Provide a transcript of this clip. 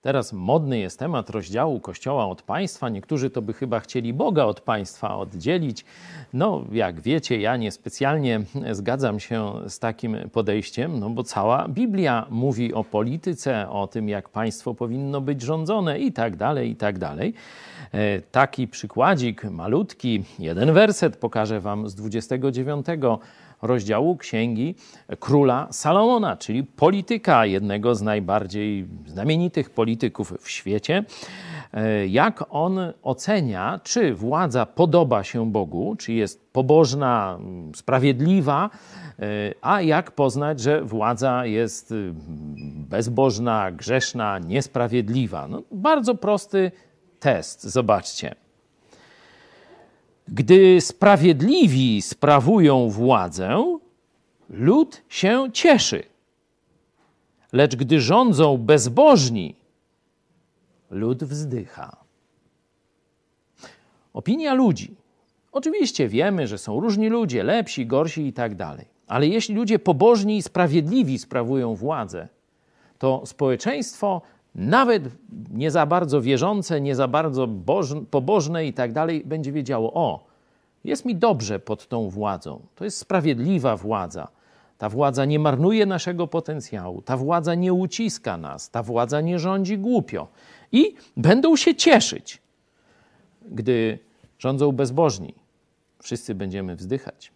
Teraz modny jest temat rozdziału Kościoła od państwa. Niektórzy to by chyba chcieli Boga od państwa oddzielić. No, jak wiecie, ja niespecjalnie zgadzam się z takim podejściem, no bo cała Biblia mówi o polityce, o tym, jak państwo powinno być rządzone i tak dalej, i tak dalej. E, taki przykładzik malutki, jeden werset pokażę wam z 29 rozdziału księgi króla Salomona, czyli polityka, jednego z najbardziej znamienitych polityków w świecie. E, jak on ocenia, czy władza podoba się Bogu, czy jest pobożna, sprawiedliwa, e, a jak poznać, że władza jest bezbożna, grzeszna, niesprawiedliwa. No, bardzo prosty test, zobaczcie. Gdy sprawiedliwi sprawują władzę, lud się cieszy. Lecz gdy rządzą bezbożni, lud wzdycha. Opinia ludzi. Oczywiście wiemy, że są różni ludzie, lepsi, gorsi i tak dalej. Ale jeśli ludzie pobożni i sprawiedliwi sprawują władzę, to społeczeństwo nawet nie za bardzo wierzące, nie za bardzo pobożne i tak dalej, będzie wiedziało: O, jest mi dobrze pod tą władzą. To jest sprawiedliwa władza. Ta władza nie marnuje naszego potencjału, ta władza nie uciska nas, ta władza nie rządzi głupio. I będą się cieszyć, gdy rządzą bezbożni. Wszyscy będziemy wzdychać.